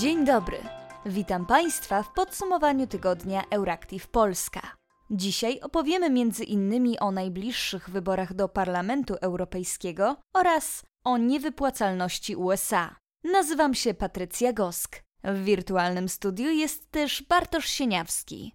Dzień dobry. Witam Państwa w podsumowaniu tygodnia Euractiv Polska. Dzisiaj opowiemy między innymi o najbliższych wyborach do Parlamentu Europejskiego oraz o niewypłacalności USA. Nazywam się Patrycja Gosk. W wirtualnym studiu jest też Bartosz Sieniawski.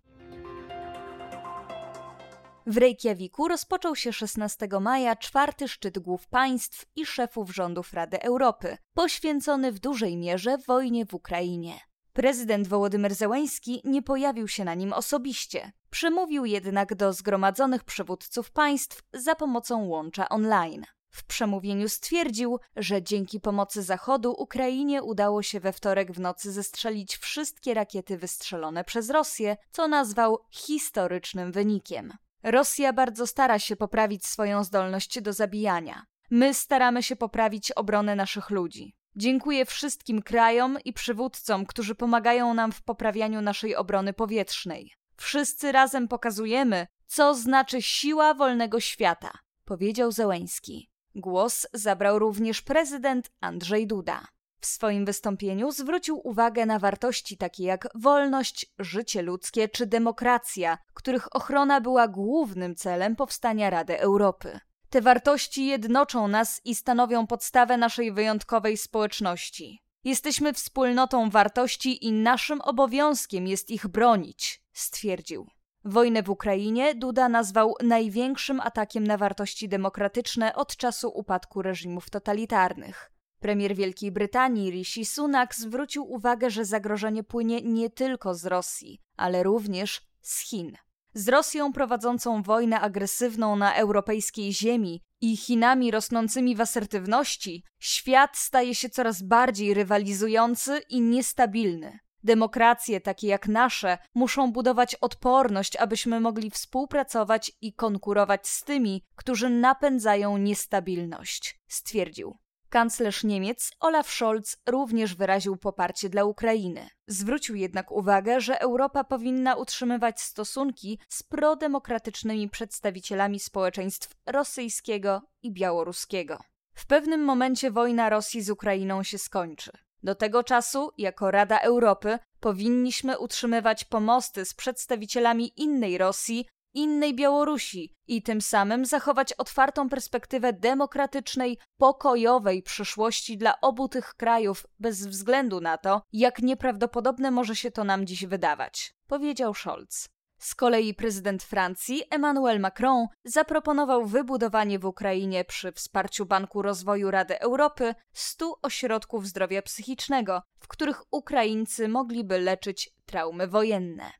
W Reykjaviku rozpoczął się 16 maja czwarty szczyt głów państw i szefów rządów Rady Europy, poświęcony w dużej mierze wojnie w Ukrainie. Prezydent Wołodymyr Zełański nie pojawił się na nim osobiście. Przemówił jednak do zgromadzonych przywódców państw za pomocą łącza online. W przemówieniu stwierdził, że dzięki pomocy Zachodu Ukrainie udało się we wtorek w nocy zestrzelić wszystkie rakiety wystrzelone przez Rosję, co nazwał historycznym wynikiem. Rosja bardzo stara się poprawić swoją zdolność do zabijania. My staramy się poprawić obronę naszych ludzi. Dziękuję wszystkim krajom i przywódcom, którzy pomagają nam w poprawianiu naszej obrony powietrznej. Wszyscy razem pokazujemy, co znaczy siła wolnego świata, powiedział Zełęński. Głos zabrał również prezydent Andrzej Duda. W swoim wystąpieniu zwrócił uwagę na wartości takie jak wolność, życie ludzkie czy demokracja, których ochrona była głównym celem powstania Rady Europy. Te wartości jednoczą nas i stanowią podstawę naszej wyjątkowej społeczności. Jesteśmy wspólnotą wartości i naszym obowiązkiem jest ich bronić, stwierdził. Wojnę w Ukrainie Duda nazwał największym atakiem na wartości demokratyczne od czasu upadku reżimów totalitarnych. Premier Wielkiej Brytanii Rishi Sunak zwrócił uwagę, że zagrożenie płynie nie tylko z Rosji, ale również z Chin. Z Rosją prowadzącą wojnę agresywną na europejskiej ziemi i Chinami rosnącymi w asertywności, świat staje się coraz bardziej rywalizujący i niestabilny. Demokracje takie jak nasze muszą budować odporność, abyśmy mogli współpracować i konkurować z tymi, którzy napędzają niestabilność, stwierdził. Kanclerz Niemiec Olaf Scholz również wyraził poparcie dla Ukrainy. Zwrócił jednak uwagę, że Europa powinna utrzymywać stosunki z prodemokratycznymi przedstawicielami społeczeństw rosyjskiego i białoruskiego. W pewnym momencie wojna Rosji z Ukrainą się skończy. Do tego czasu, jako Rada Europy, powinniśmy utrzymywać pomosty z przedstawicielami innej Rosji innej Białorusi i tym samym zachować otwartą perspektywę demokratycznej, pokojowej przyszłości dla obu tych krajów, bez względu na to, jak nieprawdopodobne może się to nam dziś wydawać, powiedział Scholz. Z kolei prezydent Francji Emmanuel Macron zaproponował wybudowanie w Ukrainie przy wsparciu Banku Rozwoju Rady Europy 100 ośrodków zdrowia psychicznego, w których Ukraińcy mogliby leczyć traumy wojenne.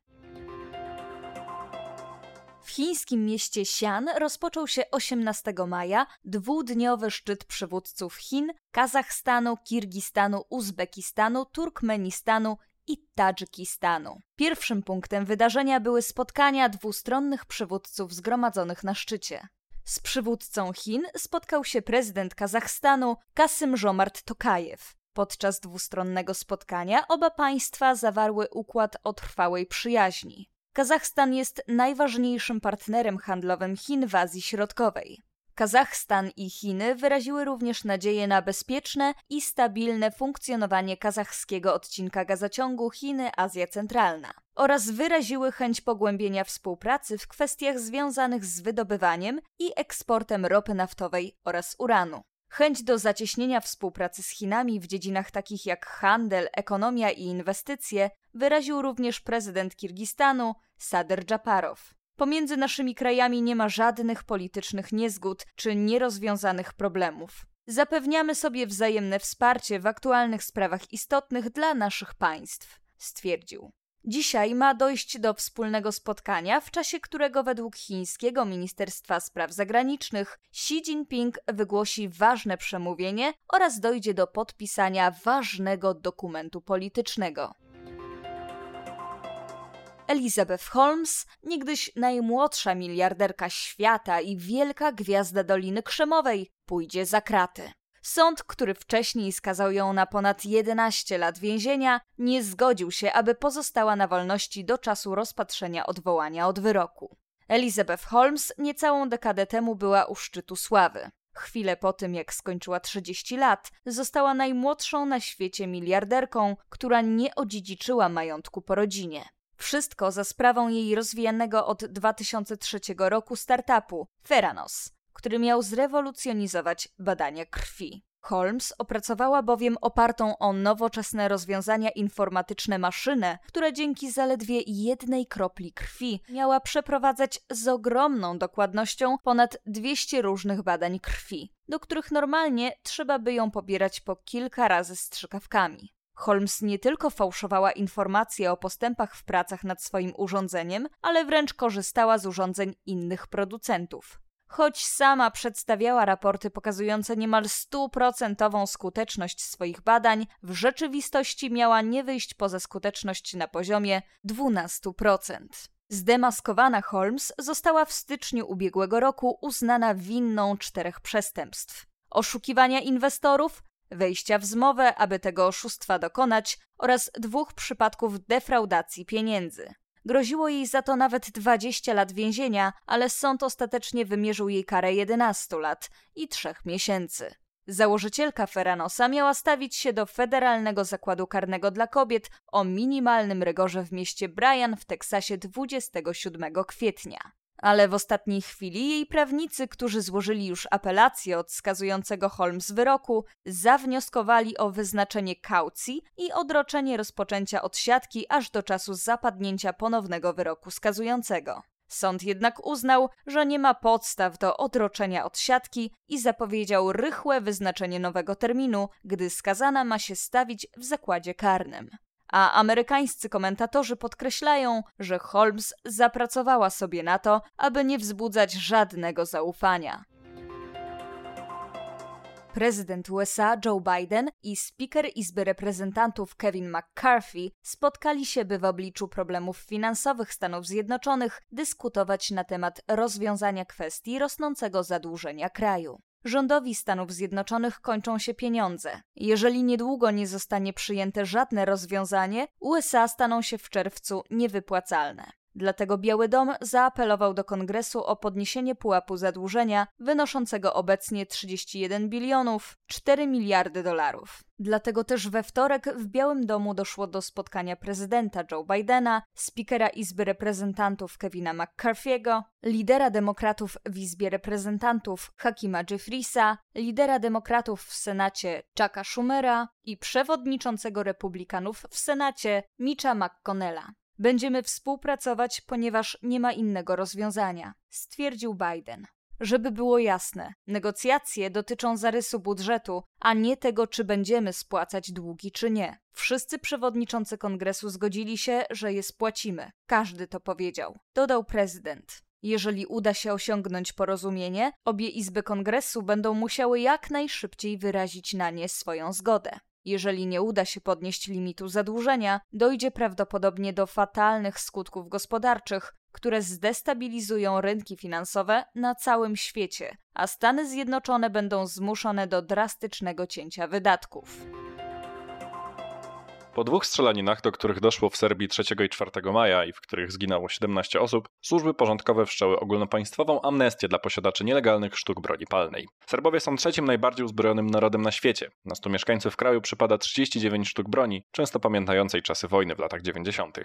W chińskim mieście Xi'an rozpoczął się 18 maja dwudniowy szczyt przywódców Chin, Kazachstanu, Kirgistanu, Uzbekistanu, Turkmenistanu i Tadżykistanu. Pierwszym punktem wydarzenia były spotkania dwustronnych przywódców zgromadzonych na szczycie. Z przywódcą Chin spotkał się prezydent Kazachstanu Kasym Żomart Tokajew. Podczas dwustronnego spotkania oba państwa zawarły układ o trwałej przyjaźni. Kazachstan jest najważniejszym partnerem handlowym Chin w Azji Środkowej. Kazachstan i Chiny wyraziły również nadzieję na bezpieczne i stabilne funkcjonowanie kazachskiego odcinka gazociągu Chiny-Azja Centralna oraz wyraziły chęć pogłębienia współpracy w kwestiach związanych z wydobywaniem i eksportem ropy naftowej oraz uranu. Chęć do zacieśnienia współpracy z Chinami w dziedzinach takich jak handel, ekonomia i inwestycje wyraził również prezydent Kirgistanu Sader Japarow. Pomiędzy naszymi krajami nie ma żadnych politycznych niezgód czy nierozwiązanych problemów. Zapewniamy sobie wzajemne wsparcie w aktualnych sprawach istotnych dla naszych państw, stwierdził. Dzisiaj ma dojść do wspólnego spotkania, w czasie którego według chińskiego Ministerstwa Spraw Zagranicznych Xi Jinping wygłosi ważne przemówienie oraz dojdzie do podpisania ważnego dokumentu politycznego. Elizabeth Holmes, niegdyś najmłodsza miliarderka świata i wielka gwiazda Doliny Krzemowej, pójdzie za kraty. Sąd, który wcześniej skazał ją na ponad 11 lat więzienia, nie zgodził się, aby pozostała na wolności do czasu rozpatrzenia odwołania od wyroku. Elizabeth Holmes niecałą dekadę temu była u szczytu sławy. Chwilę po tym, jak skończyła 30 lat, została najmłodszą na świecie miliarderką, która nie odziedziczyła majątku po rodzinie. Wszystko za sprawą jej rozwijanego od 2003 roku startupu Theranos, który miał zrewolucjonizować badania krwi. Holmes opracowała bowiem opartą o nowoczesne rozwiązania informatyczne maszynę, która dzięki zaledwie jednej kropli krwi miała przeprowadzać z ogromną dokładnością ponad 200 różnych badań krwi, do których normalnie trzeba by ją pobierać po kilka razy strzykawkami. Holmes nie tylko fałszowała informacje o postępach w pracach nad swoim urządzeniem, ale wręcz korzystała z urządzeń innych producentów. Choć sama przedstawiała raporty pokazujące niemal stuprocentową skuteczność swoich badań, w rzeczywistości miała nie wyjść poza skuteczność na poziomie 12%. Zdemaskowana Holmes została w styczniu ubiegłego roku uznana winną czterech przestępstw: oszukiwania inwestorów, wejścia w zmowę, aby tego oszustwa dokonać, oraz dwóch przypadków defraudacji pieniędzy. Groziło jej za to nawet 20 lat więzienia, ale sąd ostatecznie wymierzył jej karę 11 lat i 3 miesięcy. Założycielka Ferranosa miała stawić się do Federalnego Zakładu Karnego dla Kobiet o minimalnym rygorze w mieście Bryan w Teksasie 27 kwietnia ale w ostatniej chwili jej prawnicy, którzy złożyli już apelację od skazującego Holmes wyroku, zawnioskowali o wyznaczenie kaucji i odroczenie rozpoczęcia odsiadki aż do czasu zapadnięcia ponownego wyroku skazującego. Sąd jednak uznał, że nie ma podstaw do odroczenia odsiadki i zapowiedział rychłe wyznaczenie nowego terminu, gdy skazana ma się stawić w zakładzie karnym a amerykańscy komentatorzy podkreślają, że Holmes zapracowała sobie na to, aby nie wzbudzać żadnego zaufania. Prezydent USA Joe Biden i speaker Izby Reprezentantów Kevin McCarthy spotkali się, by w obliczu problemów finansowych Stanów Zjednoczonych dyskutować na temat rozwiązania kwestii rosnącego zadłużenia kraju. Rządowi Stanów Zjednoczonych kończą się pieniądze. Jeżeli niedługo nie zostanie przyjęte żadne rozwiązanie, USA staną się w czerwcu niewypłacalne. Dlatego Biały Dom zaapelował do kongresu o podniesienie pułapu zadłużenia wynoszącego obecnie 31 bilionów 4 miliardy dolarów. Dlatego też we wtorek w Białym Domu doszło do spotkania prezydenta Joe Bidena, spikera Izby Reprezentantów Kevina McCarthy'ego, lidera demokratów w Izbie Reprezentantów Hakima Jeffriesa, lidera demokratów w Senacie Chucka Schumera i przewodniczącego republikanów w Senacie Mitcha McConnella. Będziemy współpracować, ponieważ nie ma innego rozwiązania, stwierdził Biden. Żeby było jasne, negocjacje dotyczą zarysu budżetu, a nie tego, czy będziemy spłacać długi, czy nie. Wszyscy przewodniczący kongresu zgodzili się, że je spłacimy. Każdy to powiedział, dodał prezydent. Jeżeli uda się osiągnąć porozumienie, obie izby kongresu będą musiały jak najszybciej wyrazić na nie swoją zgodę. Jeżeli nie uda się podnieść limitu zadłużenia, dojdzie prawdopodobnie do fatalnych skutków gospodarczych, które zdestabilizują rynki finansowe na całym świecie, a Stany Zjednoczone będą zmuszone do drastycznego cięcia wydatków. Po dwóch strzelaninach, do których doszło w Serbii 3 i 4 maja i w których zginęło 17 osób, służby porządkowe wszczęły ogólnopaństwową amnestię dla posiadaczy nielegalnych sztuk broni palnej. Serbowie są trzecim najbardziej uzbrojonym narodem na świecie. Na 100 mieszkańców kraju przypada 39 sztuk broni, często pamiętającej czasy wojny w latach 90.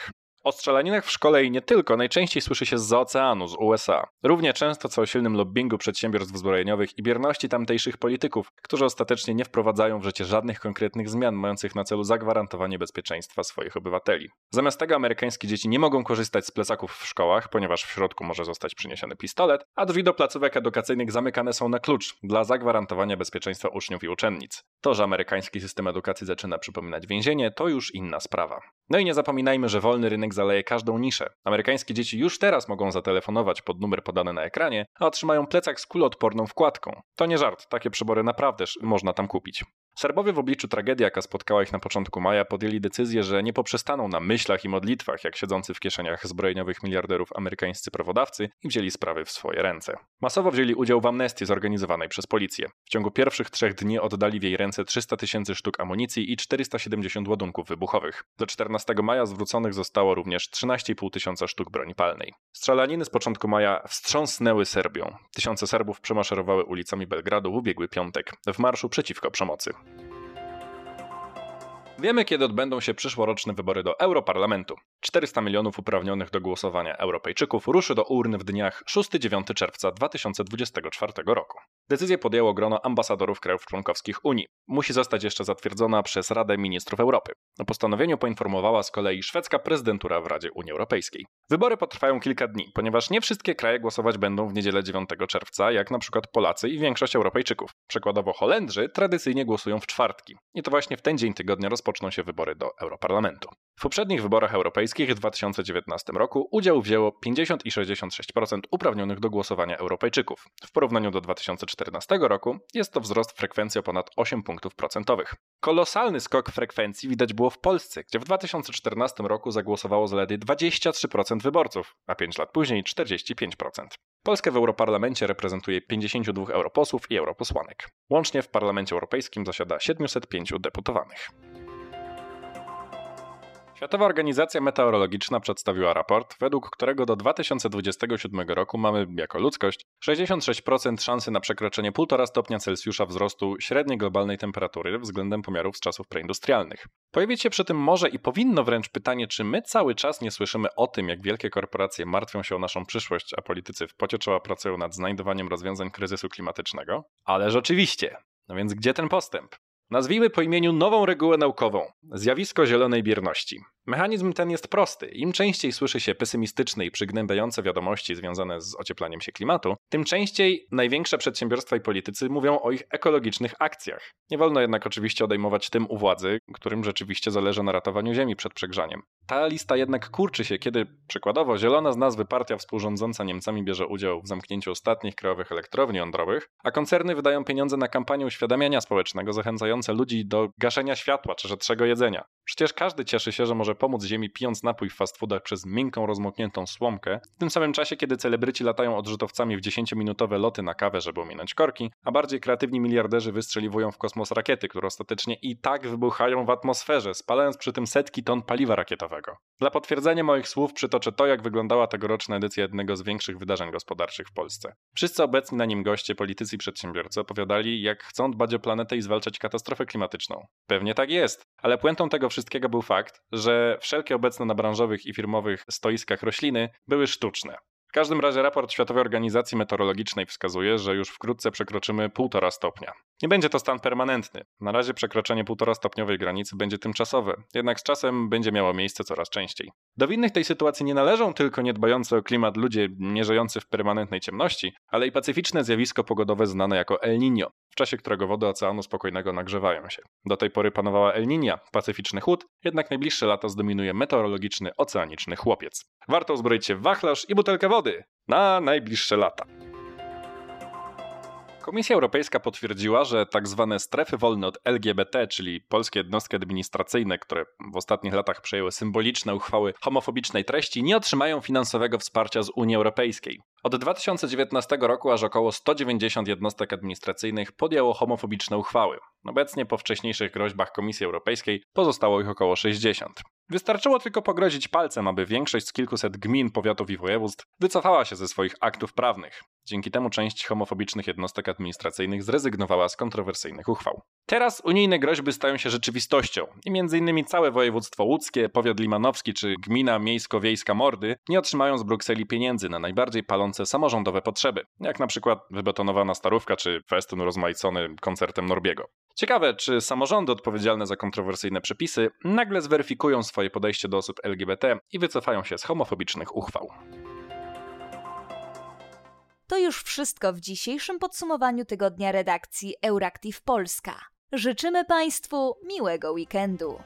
O strzelaninach w szkole i nie tylko najczęściej słyszy się z oceanu, z USA. Równie często co o silnym lobbingu przedsiębiorstw zbrojeniowych i bierności tamtejszych polityków, którzy ostatecznie nie wprowadzają w życie żadnych konkretnych zmian mających na celu zagwarantowanie bezpieczeństwa swoich obywateli. Zamiast tego amerykańskie dzieci nie mogą korzystać z plecaków w szkołach, ponieważ w środku może zostać przyniesiony pistolet, a drzwi do placówek edukacyjnych zamykane są na klucz dla zagwarantowania bezpieczeństwa uczniów i uczennic. To, że amerykański system edukacji zaczyna przypominać więzienie, to już inna sprawa. No i nie zapominajmy, że wolny rynek zaleje każdą niszę. Amerykańskie dzieci już teraz mogą zatelefonować pod numer podany na ekranie, a otrzymają plecak z kuloodporną wkładką. To nie żart, takie przybory naprawdę można tam kupić. Serbowie w obliczu tragedii, jaka spotkała ich na początku maja, podjęli decyzję, że nie poprzestaną na myślach i modlitwach, jak siedzący w kieszeniach zbrojeniowych miliarderów amerykańscy prawodawcy i wzięli sprawy w swoje ręce. Masowo wzięli udział w amnestii zorganizowanej przez policję. W ciągu pierwszych trzech dni oddali w jej ręce 300 tysięcy sztuk amunicji i 470 ładunków wybuchowych. Do 14 maja zwróconych zostało również 13,5 tysiąca sztuk broni palnej. Strzelaniny z początku maja wstrząsnęły Serbią. Tysiące Serbów przemaszerowały ulicami Belgradu w ubiegły piątek w marszu przeciwko przemocy. Wiemy, kiedy odbędą się przyszłoroczne wybory do Europarlamentu. 400 milionów uprawnionych do głosowania Europejczyków ruszy do urn w dniach 6-9 czerwca 2024 roku. Decyzję podjęło grono ambasadorów krajów członkowskich Unii. Musi zostać jeszcze zatwierdzona przez Radę Ministrów Europy. O postanowieniu poinformowała z kolei szwedzka prezydentura w Radzie Unii Europejskiej. Wybory potrwają kilka dni, ponieważ nie wszystkie kraje głosować będą w niedzielę 9 czerwca, jak na przykład Polacy i większość Europejczyków. Przykładowo Holendrzy tradycyjnie głosują w czwartki. I to właśnie w ten dzień tygodnia rozpoczną się wybory do Europarlamentu. W poprzednich wyborach europejskich w 2019 roku udział wzięło 50 i 66% uprawnionych do głosowania Europejczyków. W porównaniu do 2014 roku jest to wzrost frekwencji o ponad 8 punktów procentowych. Kolosalny skok frekwencji widać było w Polsce, gdzie w 2014 roku zagłosowało zaledwie 23% wyborców, a 5 lat później 45%. Polskę w Europarlamencie reprezentuje 52 europosłów i europosłanek. Łącznie w Parlamencie Europejskim zasiada 705 deputowanych. Światowa Organizacja Meteorologiczna przedstawiła raport, według którego do 2027 roku mamy jako ludzkość 66% szansy na przekroczenie 1,5 stopnia Celsjusza wzrostu średniej globalnej temperatury względem pomiarów z czasów preindustrialnych. Pojawić się przy tym może i powinno wręcz pytanie, czy my cały czas nie słyszymy o tym, jak wielkie korporacje martwią się o naszą przyszłość, a politycy w pocie czoła pracują nad znajdowaniem rozwiązań kryzysu klimatycznego? Ale rzeczywiście. No więc gdzie ten postęp? Nazwijmy po imieniu nową regułę naukową zjawisko zielonej bierności. Mechanizm ten jest prosty. Im częściej słyszy się pesymistyczne i przygnębiające wiadomości związane z ocieplaniem się klimatu, tym częściej największe przedsiębiorstwa i politycy mówią o ich ekologicznych akcjach. Nie wolno jednak oczywiście odejmować tym u władzy, którym rzeczywiście zależy na ratowaniu Ziemi przed przegrzaniem. Ta lista jednak kurczy się, kiedy przykładowo zielona z nazwy partia współrządząca Niemcami bierze udział w zamknięciu ostatnich krajowych elektrowni jądrowych, a koncerny wydają pieniądze na kampanię uświadamiania społecznego zachęcające ludzi do gaszenia światła czy rzetrzego jedzenia. Przecież każdy cieszy się, że może pomóc Ziemi pijąc napój w fast foodach przez miękką, rozmokniętą słomkę, w tym samym czasie, kiedy celebryci latają odrzutowcami w 10-minutowe loty na kawę, żeby ominąć korki, a bardziej kreatywni miliarderzy wystrzeliwują w kosmos rakiety, które ostatecznie i tak wybuchają w atmosferze, spalając przy tym setki ton paliwa rakietowego. Dla potwierdzenia moich słów przytoczę to, jak wyglądała tegoroczna edycja jednego z większych wydarzeń gospodarczych w Polsce. Wszyscy obecni na nim goście, politycy i przedsiębiorcy opowiadali, jak chcą dbać o planetę i zwalczać katastrofę klimatyczną. Pewnie tak jest, ale puentą tego wszystkiego był fakt, że wszelkie obecne na branżowych i firmowych stoiskach rośliny były sztuczne. W każdym razie raport Światowej Organizacji Meteorologicznej wskazuje, że już wkrótce przekroczymy 1,5 stopnia. Nie będzie to stan permanentny. Na razie przekroczenie 1,5 stopniowej granicy będzie tymczasowe, jednak z czasem będzie miało miejsce coraz częściej. Do winnych tej sytuacji nie należą tylko niedbający o klimat ludzie nie żyjący w permanentnej ciemności, ale i pacyficzne zjawisko pogodowe znane jako El Niño, w czasie którego wody Oceanu Spokojnego nagrzewają się. Do tej pory panowała El Niña, pacyficzny chłód, jednak najbliższe lata zdominuje meteorologiczny, oceaniczny chłopiec. Warto uzbroić się w wachlarz i butelkę wody na najbliższe lata. Komisja Europejska potwierdziła, że tak zwane strefy wolne od LGBT, czyli polskie jednostki administracyjne, które w ostatnich latach przejęły symboliczne uchwały homofobicznej treści, nie otrzymają finansowego wsparcia z Unii Europejskiej. Od 2019 roku aż około 190 jednostek administracyjnych podjęło homofobiczne uchwały. Obecnie po wcześniejszych groźbach Komisji Europejskiej pozostało ich około 60. Wystarczyło tylko pogrozić palcem, aby większość z kilkuset gmin, powiatów i województw wycofała się ze swoich aktów prawnych. Dzięki temu część homofobicznych jednostek administracyjnych zrezygnowała z kontrowersyjnych uchwał. Teraz unijne groźby stają się rzeczywistością i m.in. całe województwo łódzkie, powiat limanowski czy gmina miejsko-wiejska Mordy nie otrzymają z Brukseli pieniędzy na najbardziej palące samorządowe potrzeby, jak na przykład wybetonowana starówka czy festyn rozmaicony koncertem Norbiego. Ciekawe, czy samorządy odpowiedzialne za kontrowersyjne przepisy nagle zweryfikują swoje podejście do osób LGBT i wycofają się z homofobicznych uchwał. To już wszystko w dzisiejszym podsumowaniu tygodnia redakcji Euractiv Polska. Życzymy Państwu miłego weekendu.